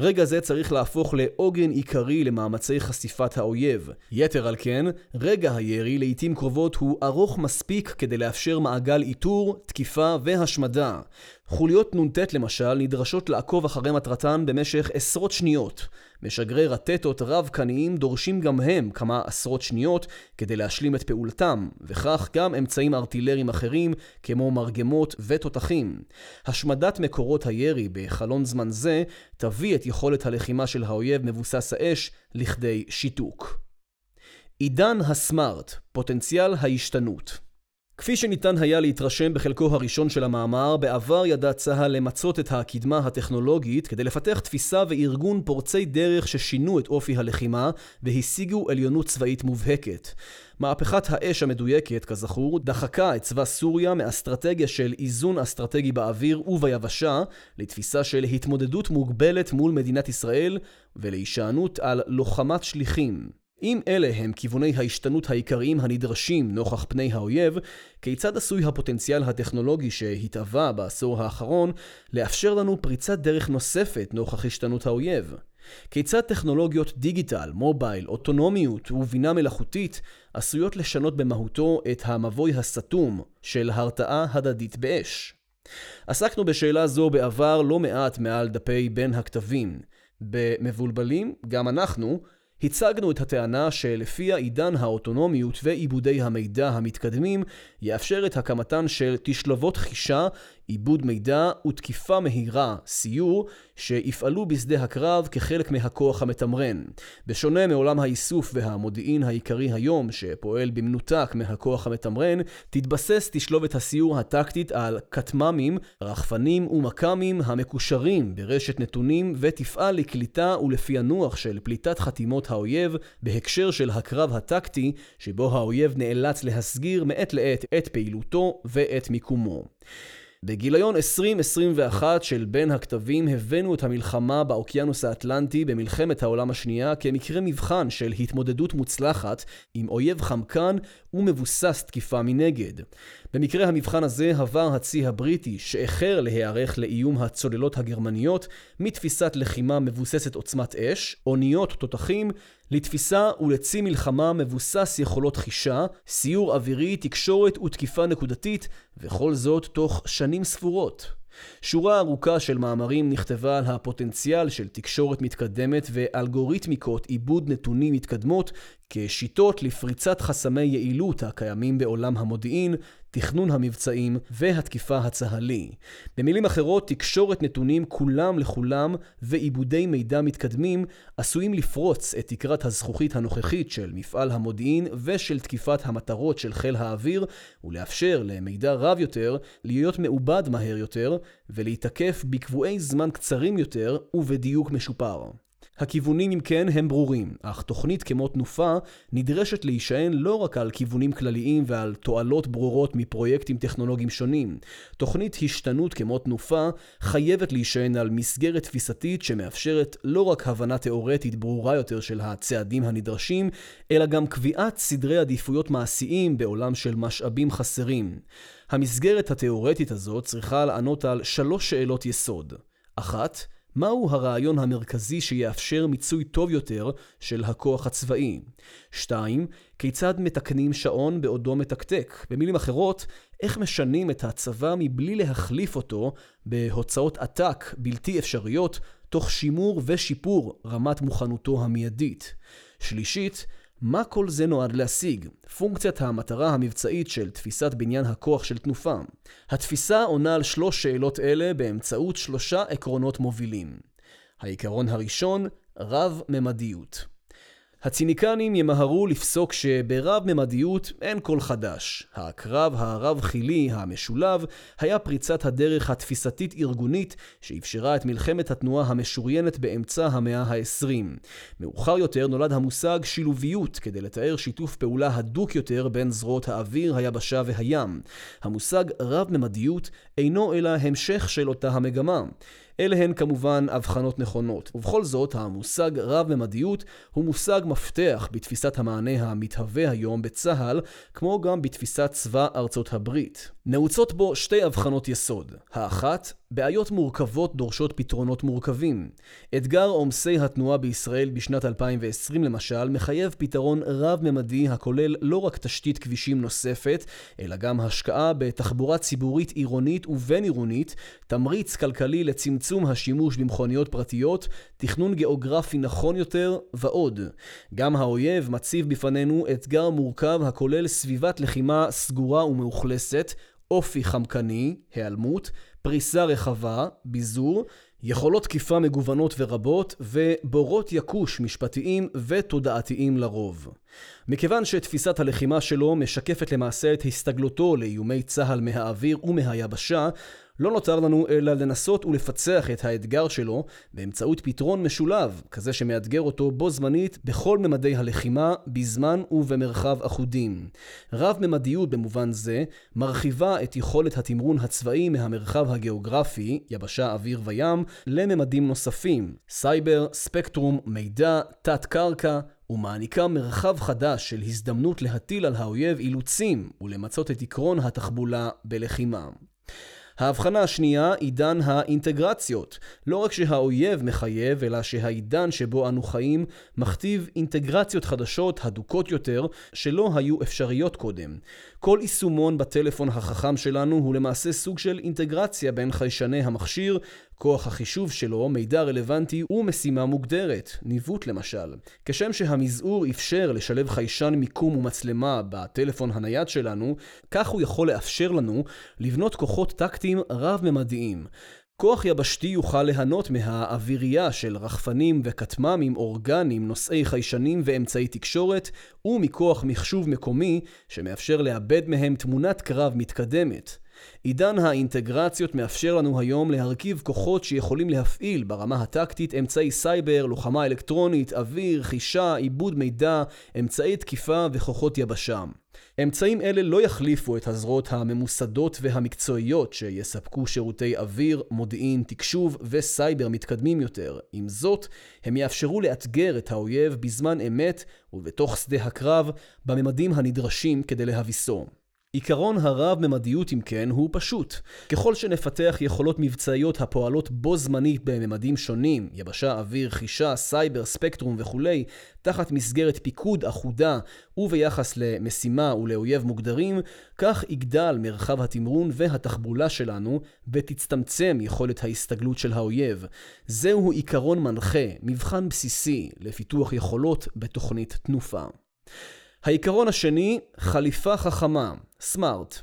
רגע זה צריך להפוך לעוגן עיקרי למאמצי חשיפת האויב. יתר על כן, רגע הירי לעיתים קרובות הוא ארוך מספיק כדי לאפשר מעגל איתור, תקיפה והשמדה. חוליות נ"ט למשל נדרשות לעקוב אחרי מטרתן במשך עשרות שניות. משגרי רטטות רב-קניים דורשים גם הם כמה עשרות שניות כדי להשלים את פעולתם, וכך גם אמצעים ארטילריים אחרים כמו מרגמות ותותחים. השמדת מקורות הירי בחלון זמן זה תביא את יכולת הלחימה של האויב מבוסס האש לכדי שיתוק. עידן הסמארט, פוטנציאל ההשתנות כפי שניתן היה להתרשם בחלקו הראשון של המאמר, בעבר ידע צה"ל למצות את הקדמה הטכנולוגית כדי לפתח תפיסה וארגון פורצי דרך ששינו את אופי הלחימה והשיגו עליונות צבאית מובהקת. מהפכת האש המדויקת, כזכור, דחקה את צבא סוריה מאסטרטגיה של איזון אסטרטגי באוויר וביבשה לתפיסה של התמודדות מוגבלת מול מדינת ישראל ולהישענות על לוחמת שליחים. אם אלה הם כיווני ההשתנות העיקריים הנדרשים נוכח פני האויב, כיצד עשוי הפוטנציאל הטכנולוגי שהתהווה בעשור האחרון לאפשר לנו פריצת דרך נוספת נוכח השתנות האויב? כיצד טכנולוגיות דיגיטל, מובייל, אוטונומיות ובינה מלאכותית עשויות לשנות במהותו את המבוי הסתום של הרתעה הדדית באש? עסקנו בשאלה זו בעבר לא מעט מעל דפי בין הכתבים. במבולבלים, גם אנחנו, הצגנו את הטענה שלפיה עידן האוטונומיות ועיבודי המידע המתקדמים יאפשר את הקמתן של תשלבות חישה עיבוד מידע ותקיפה מהירה, סיור, שיפעלו בשדה הקרב כחלק מהכוח המתמרן. בשונה מעולם האיסוף והמודיעין העיקרי היום, שפועל במנותק מהכוח המתמרן, תתבסס תשלובת הסיור הטקטית על כטמ"מים, רחפנים ומכ"מים המקושרים ברשת נתונים ותפעל לקליטה ולפענוח של פליטת חתימות האויב בהקשר של הקרב הטקטי, שבו האויב נאלץ להסגיר מעת לעת את פעילותו ואת מיקומו. בגיליון 2021 של בין הכתבים הבאנו את המלחמה באוקיינוס האטלנטי במלחמת העולם השנייה כמקרה מבחן של התמודדות מוצלחת עם אויב חמקן ומבוסס תקיפה מנגד. במקרה המבחן הזה עבר הצי הבריטי שאיחר להיערך לאיום הצוללות הגרמניות מתפיסת לחימה מבוססת עוצמת אש, אוניות תותחים, לתפיסה ולצי מלחמה מבוסס יכולות חישה, סיור אווירי, תקשורת ותקיפה נקודתית, וכל זאת תוך שנים ספורות. שורה ארוכה של מאמרים נכתבה על הפוטנציאל של תקשורת מתקדמת ואלגוריתמיקות עיבוד נתונים מתקדמות כשיטות לפריצת חסמי יעילות הקיימים בעולם המודיעין, תכנון המבצעים והתקיפה הצה"לי. במילים אחרות, תקשורת נתונים כולם לכולם ועיבודי מידע מתקדמים עשויים לפרוץ את תקרת הזכוכית הנוכחית של מפעל המודיעין ושל תקיפת המטרות של חיל האוויר ולאפשר למידע רב יותר להיות מעובד מהר יותר ולהיתקף בקבועי זמן קצרים יותר ובדיוק משופר. הכיוונים אם כן הם ברורים, אך תוכנית כמו תנופה נדרשת להישען לא רק על כיוונים כלליים ועל תועלות ברורות מפרויקטים טכנולוגיים שונים. תוכנית השתנות כמו תנופה חייבת להישען על מסגרת תפיסתית שמאפשרת לא רק הבנה תאורטית ברורה יותר של הצעדים הנדרשים, אלא גם קביעת סדרי עדיפויות מעשיים בעולם של משאבים חסרים. המסגרת התאורטית הזאת צריכה לענות על שלוש שאלות יסוד. אחת, מהו הרעיון המרכזי שיאפשר מיצוי טוב יותר של הכוח הצבאי? 2. כיצד מתקנים שעון בעודו מתקתק? במילים אחרות, איך משנים את הצבא מבלי להחליף אותו בהוצאות עתק בלתי אפשריות, תוך שימור ושיפור רמת מוכנותו המיידית? שלישית, מה כל זה נועד להשיג? פונקציית המטרה המבצעית של תפיסת בניין הכוח של תנופה. התפיסה עונה על שלוש שאלות אלה באמצעות שלושה עקרונות מובילים. העיקרון הראשון, רב-ממדיות. הציניקנים ימהרו לפסוק שברב-ממדיות אין כל חדש. הקרב הרב-חילי המשולב היה פריצת הדרך התפיסתית-ארגונית שאפשרה את מלחמת התנועה המשוריינת באמצע המאה ה-20. מאוחר יותר נולד המושג שילוביות כדי לתאר שיתוף פעולה הדוק יותר בין זרועות האוויר, היבשה והים. המושג רב-ממדיות אינו אלא המשך של אותה המגמה. אלה הן כמובן הבחנות נכונות. ובכל זאת, המושג רב-ממדיות הוא מושג מפתח בתפיסת המענה המתהווה היום בצה"ל, כמו גם בתפיסת צבא ארצות הברית. נעוצות בו שתי הבחנות יסוד. האחת, בעיות מורכבות דורשות פתרונות מורכבים. אתגר עומסי התנועה בישראל בשנת 2020 למשל, מחייב פתרון רב-ממדי הכולל לא רק תשתית כבישים נוספת, אלא גם השקעה בתחבורה ציבורית עירונית ובין-עירונית, תמריץ כלכלי לצמצום השימוש במכוניות פרטיות, תכנון גיאוגרפי נכון יותר ועוד. גם האויב מציב בפנינו אתגר מורכב הכולל סביבת לחימה סגורה ומאוכלסת, אופי חמקני, היעלמות, פריסה רחבה, ביזור, יכולות תקיפה מגוונות ורבות, ובורות יכוש משפטיים ותודעתיים לרוב. מכיוון שתפיסת הלחימה שלו משקפת למעשה את הסתגלותו לאיומי צה"ל מהאוויר ומהיבשה, לא נותר לנו אלא לנסות ולפצח את האתגר שלו באמצעות פתרון משולב, כזה שמאתגר אותו בו זמנית בכל ממדי הלחימה, בזמן ובמרחב אחודים. רב-ממדיות במובן זה מרחיבה את יכולת התמרון הצבאי מהמרחב הגיאוגרפי, יבשה, אוויר וים, לממדים נוספים, סייבר, ספקטרום, מידע, תת-קרקע, ומעניקה מרחב חדש של הזדמנות להטיל על האויב אילוצים ולמצות את עקרון התחבולה בלחימה. ההבחנה השנייה, עידן האינטגרציות. לא רק שהאויב מחייב, אלא שהעידן שבו אנו חיים מכתיב אינטגרציות חדשות, הדוקות יותר, שלא היו אפשריות קודם. כל יישומון בטלפון החכם שלנו הוא למעשה סוג של אינטגרציה בין חיישני המכשיר, כוח החישוב שלו, מידע רלוונטי ומשימה מוגדרת, ניווט למשל. כשם שהמזעור אפשר לשלב חיישן מיקום ומצלמה בטלפון הנייד שלנו, כך הוא יכול לאפשר לנו לבנות כוחות טקטיים רב-ממדיים. כוח יבשתי יוכל ליהנות ממאווירייה של רחפנים וכטמ"מים אורגניים נושאי חיישנים ואמצעי תקשורת, ומכוח מחשוב מקומי שמאפשר לעבד מהם תמונת קרב מתקדמת. עידן האינטגרציות מאפשר לנו היום להרכיב כוחות שיכולים להפעיל ברמה הטקטית אמצעי סייבר, לוחמה אלקטרונית, אוויר, חישה, עיבוד מידע, אמצעי תקיפה וכוחות יבשה. אמצעים אלה לא יחליפו את הזרועות הממוסדות והמקצועיות שיספקו שירותי אוויר, מודיעין, תקשוב וסייבר מתקדמים יותר. עם זאת, הם יאפשרו לאתגר את האויב בזמן אמת ובתוך שדה הקרב בממדים הנדרשים כדי להביסו. עיקרון הרב-ממדיות אם כן הוא פשוט. ככל שנפתח יכולות מבצעיות הפועלות בו זמנית בממדים שונים, יבשה, אוויר, חישה, סייבר, ספקטרום וכולי, תחת מסגרת פיקוד אחודה וביחס למשימה ולאויב מוגדרים, כך יגדל מרחב התמרון והתחבולה שלנו ותצטמצם יכולת ההסתגלות של האויב. זהו עיקרון מנחה, מבחן בסיסי לפיתוח יכולות בתוכנית תנופה. העיקרון השני, חליפה חכמה, סמארט.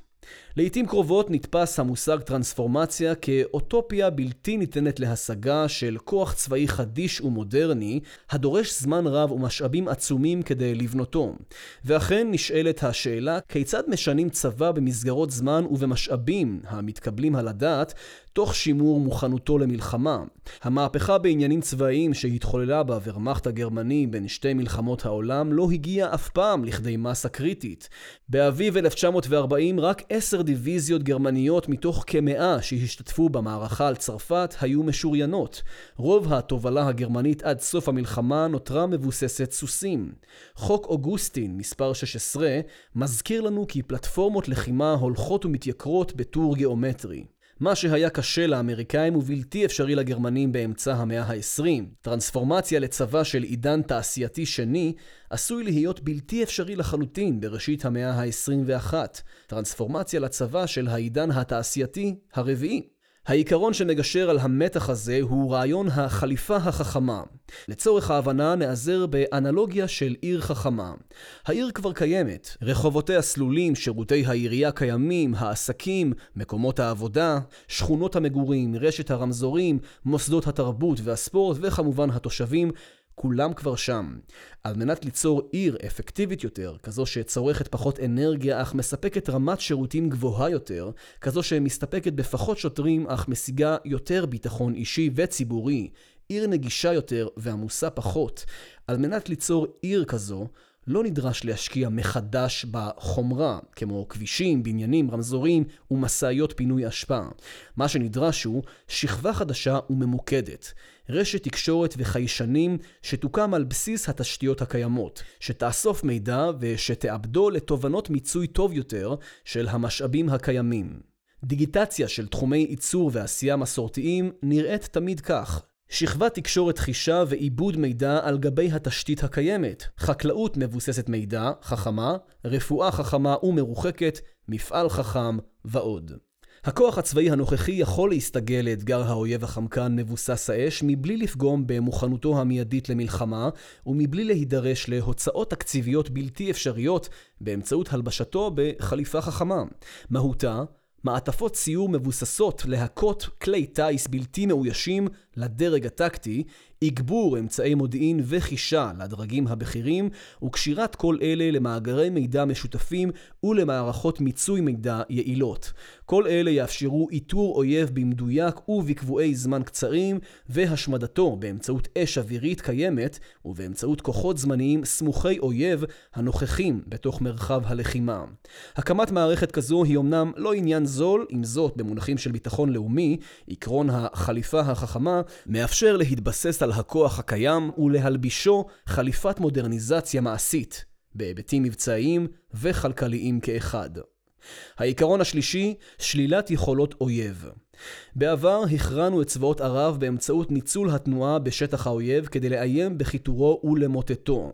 לעיתים קרובות נתפס המושג טרנספורמציה כאוטופיה בלתי ניתנת להשגה של כוח צבאי חדיש ומודרני, הדורש זמן רב ומשאבים עצומים כדי לבנותו. ואכן נשאלת השאלה כיצד משנים צבא במסגרות זמן ובמשאבים המתקבלים על הדעת, תוך שימור מוכנותו למלחמה. המהפכה בעניינים צבאיים שהתחוללה בוורמאכט הגרמני בין שתי מלחמות העולם לא הגיעה אף פעם לכדי מסה קריטית. באביב 1940 רק עשר דיוויזיות גרמניות מתוך כמאה שהשתתפו במערכה על צרפת היו משוריינות. רוב התובלה הגרמנית עד סוף המלחמה נותרה מבוססת סוסים. חוק אוגוסטין, מספר 16, מזכיר לנו כי פלטפורמות לחימה הולכות ומתייקרות בטור גיאומטרי. מה שהיה קשה לאמריקאים ובלתי אפשרי לגרמנים באמצע המאה ה-20. טרנספורמציה לצבא של עידן תעשייתי שני עשוי להיות בלתי אפשרי לחלוטין בראשית המאה ה-21. טרנספורמציה לצבא של העידן התעשייתי הרביעי. העיקרון שמגשר על המתח הזה הוא רעיון החליפה החכמה. לצורך ההבנה נעזר באנלוגיה של עיר חכמה. העיר כבר קיימת, רחובותיה סלולים, שירותי העירייה קיימים, העסקים, מקומות העבודה, שכונות המגורים, רשת הרמזורים, מוסדות התרבות והספורט וכמובן התושבים כולם כבר שם. על מנת ליצור עיר אפקטיבית יותר, כזו שצורכת פחות אנרגיה אך מספקת רמת שירותים גבוהה יותר, כזו שמסתפקת בפחות שוטרים אך משיגה יותר ביטחון אישי וציבורי, עיר נגישה יותר ועמוסה פחות. על מנת ליצור עיר כזו, לא נדרש להשקיע מחדש בחומרה, כמו כבישים, בניינים, רמזורים ומשאיות פינוי אשפה. מה שנדרש הוא שכבה חדשה וממוקדת. רשת תקשורת וחיישנים שתוקם על בסיס התשתיות הקיימות, שתאסוף מידע ושתעבדו לתובנות מיצוי טוב יותר של המשאבים הקיימים. דיגיטציה של תחומי ייצור ועשייה מסורתיים נראית תמיד כך. שכבת תקשורת חישה ועיבוד מידע על גבי התשתית הקיימת, חקלאות מבוססת מידע, חכמה, רפואה חכמה ומרוחקת, מפעל חכם ועוד. הכוח הצבאי הנוכחי יכול להסתגל לאתגר האויב החמקן מבוסס האש מבלי לפגום במוכנותו המיידית למלחמה ומבלי להידרש להוצאות תקציביות בלתי אפשריות באמצעות הלבשתו בחליפה חכמה. מהותה מעטפות ציור מבוססות להכות כלי טיס בלתי מאוישים לדרג הטקטי, אגבור אמצעי מודיעין וחישה לדרגים הבכירים, וקשירת כל אלה למאגרי מידע משותפים ולמערכות מיצוי מידע יעילות. כל אלה יאפשרו איתור אויב במדויק ובקבועי זמן קצרים, והשמדתו באמצעות אש אווירית קיימת, ובאמצעות כוחות זמניים סמוכי אויב הנוכחים בתוך מרחב הלחימה. הקמת מערכת כזו היא אמנם לא עניין זול, עם זאת במונחים של ביטחון לאומי, עקרון החליפה החכמה מאפשר להתבסס על הכוח הקיים ולהלבישו חליפת מודרניזציה מעשית, בהיבטים מבצעיים וכלכליים כאחד. העיקרון השלישי, שלילת יכולות אויב. בעבר הכרענו את צבאות ערב באמצעות ניצול התנועה בשטח האויב כדי לאיים בחיתורו ולמוטטו.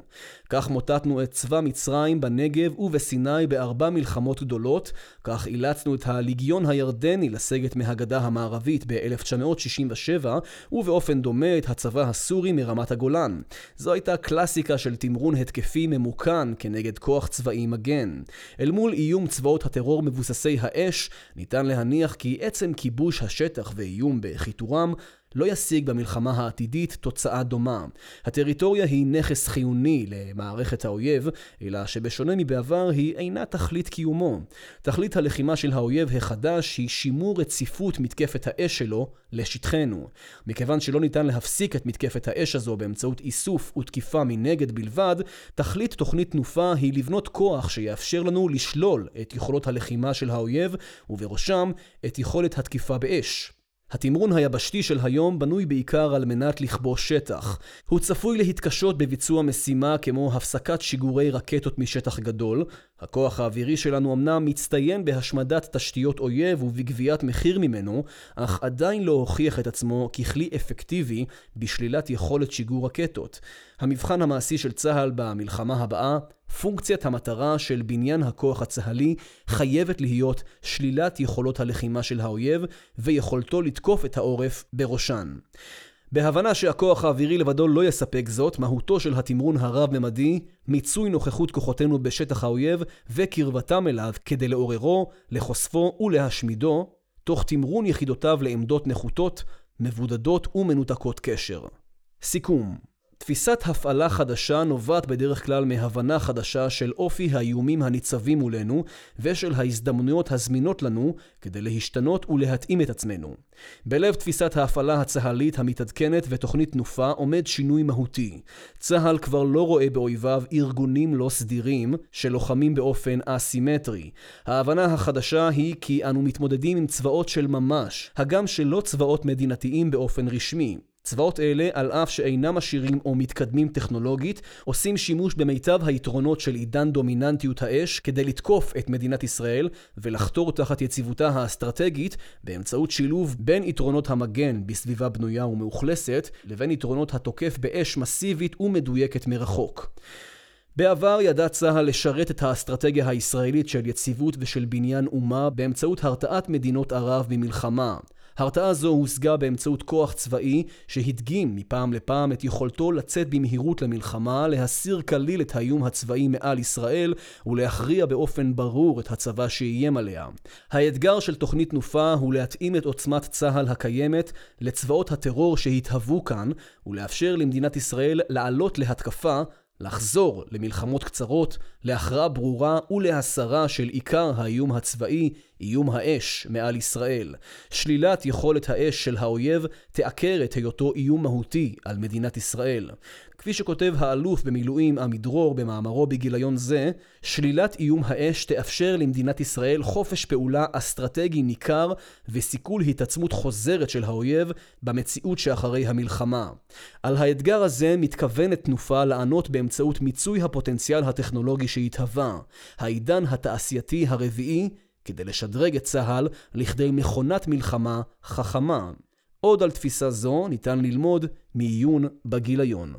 כך מוטטנו את צבא מצרים בנגב ובסיני בארבע מלחמות גדולות, כך אילצנו את הליגיון הירדני לסגת מהגדה המערבית ב-1967, ובאופן דומה את הצבא הסורי מרמת הגולן. זו הייתה קלאסיקה של תמרון התקפי ממוכן כנגד כוח צבאי מגן. אל מול איום צבאות הטרור מבוססי האש, ניתן להניח כי עצם כיבוש השטח ואיום בחיתורם לא ישיג במלחמה העתידית תוצאה דומה. הטריטוריה היא נכס חיוני למערכת האויב, אלא שבשונה מבעבר היא אינה תכלית קיומו. תכלית הלחימה של האויב החדש היא שימור רציפות מתקפת האש שלו לשטחנו. מכיוון שלא ניתן להפסיק את מתקפת האש הזו באמצעות איסוף ותקיפה מנגד בלבד, תכלית תוכנית תנופה היא לבנות כוח שיאפשר לנו לשלול את יכולות הלחימה של האויב, ובראשם את יכולת התקיפה באש. התמרון היבשתי של היום בנוי בעיקר על מנת לכבוש שטח. הוא צפוי להתקשות בביצוע משימה כמו הפסקת שיגורי רקטות משטח גדול. הכוח האווירי שלנו אמנם מצטיין בהשמדת תשתיות אויב ובגביית מחיר ממנו, אך עדיין לא הוכיח את עצמו ככלי אפקטיבי בשלילת יכולת שיגור רקטות. המבחן המעשי של צה"ל במלחמה הבאה פונקציית המטרה של בניין הכוח הצה"לי חייבת להיות שלילת יכולות הלחימה של האויב ויכולתו לתקוף את העורף בראשן. בהבנה שהכוח האווירי לבדו לא יספק זאת, מהותו של התמרון הרב-ממדי, מיצוי נוכחות כוחותינו בשטח האויב וקרבתם אליו כדי לעוררו, לחושפו ולהשמידו, תוך תמרון יחידותיו לעמדות נחותות, מבודדות ומנותקות קשר. סיכום תפיסת הפעלה חדשה נובעת בדרך כלל מהבנה חדשה של אופי האיומים הניצבים מולנו ושל ההזדמנויות הזמינות לנו כדי להשתנות ולהתאים את עצמנו. בלב תפיסת ההפעלה הצה"לית המתעדכנת ותוכנית תנופה עומד שינוי מהותי. צה"ל כבר לא רואה באויביו ארגונים לא סדירים שלוחמים באופן אסימטרי. ההבנה החדשה היא כי אנו מתמודדים עם צבאות של ממש, הגם שלא צבאות מדינתיים באופן רשמי. צבאות אלה, על אף שאינם עשירים או מתקדמים טכנולוגית, עושים שימוש במיטב היתרונות של עידן דומיננטיות האש כדי לתקוף את מדינת ישראל ולחתור תחת יציבותה האסטרטגית באמצעות שילוב בין יתרונות המגן בסביבה בנויה ומאוכלסת לבין יתרונות התוקף באש מסיבית ומדויקת מרחוק. בעבר ידע צה"ל לשרת את האסטרטגיה הישראלית של יציבות ושל בניין אומה באמצעות הרתעת מדינות ערב ממלחמה. הרתעה זו הושגה באמצעות כוח צבאי שהדגים מפעם לפעם את יכולתו לצאת במהירות למלחמה, להסיר כליל את האיום הצבאי מעל ישראל ולהכריע באופן ברור את הצבא שאיים עליה. האתגר של תוכנית תנופה הוא להתאים את עוצמת צה"ל הקיימת לצבאות הטרור שהתהוו כאן ולאפשר למדינת ישראל לעלות להתקפה לחזור למלחמות קצרות, להכרעה ברורה ולהסרה של עיקר האיום הצבאי, איום האש מעל ישראל. שלילת יכולת האש של האויב תעקר את היותו איום מהותי על מדינת ישראל. כפי שכותב האלוף במילואים עמידרור במאמרו בגיליון זה, שלילת איום האש תאפשר למדינת ישראל חופש פעולה אסטרטגי ניכר וסיכול התעצמות חוזרת של האויב במציאות שאחרי המלחמה. על האתגר הזה מתכוונת תנופה לענות באמצעות מיצוי הפוטנציאל הטכנולוגי שהתהווה, העידן התעשייתי הרביעי, כדי לשדרג את צה"ל לכדי מכונת מלחמה חכמה. עוד על תפיסה זו ניתן ללמוד מעיון בגיליון.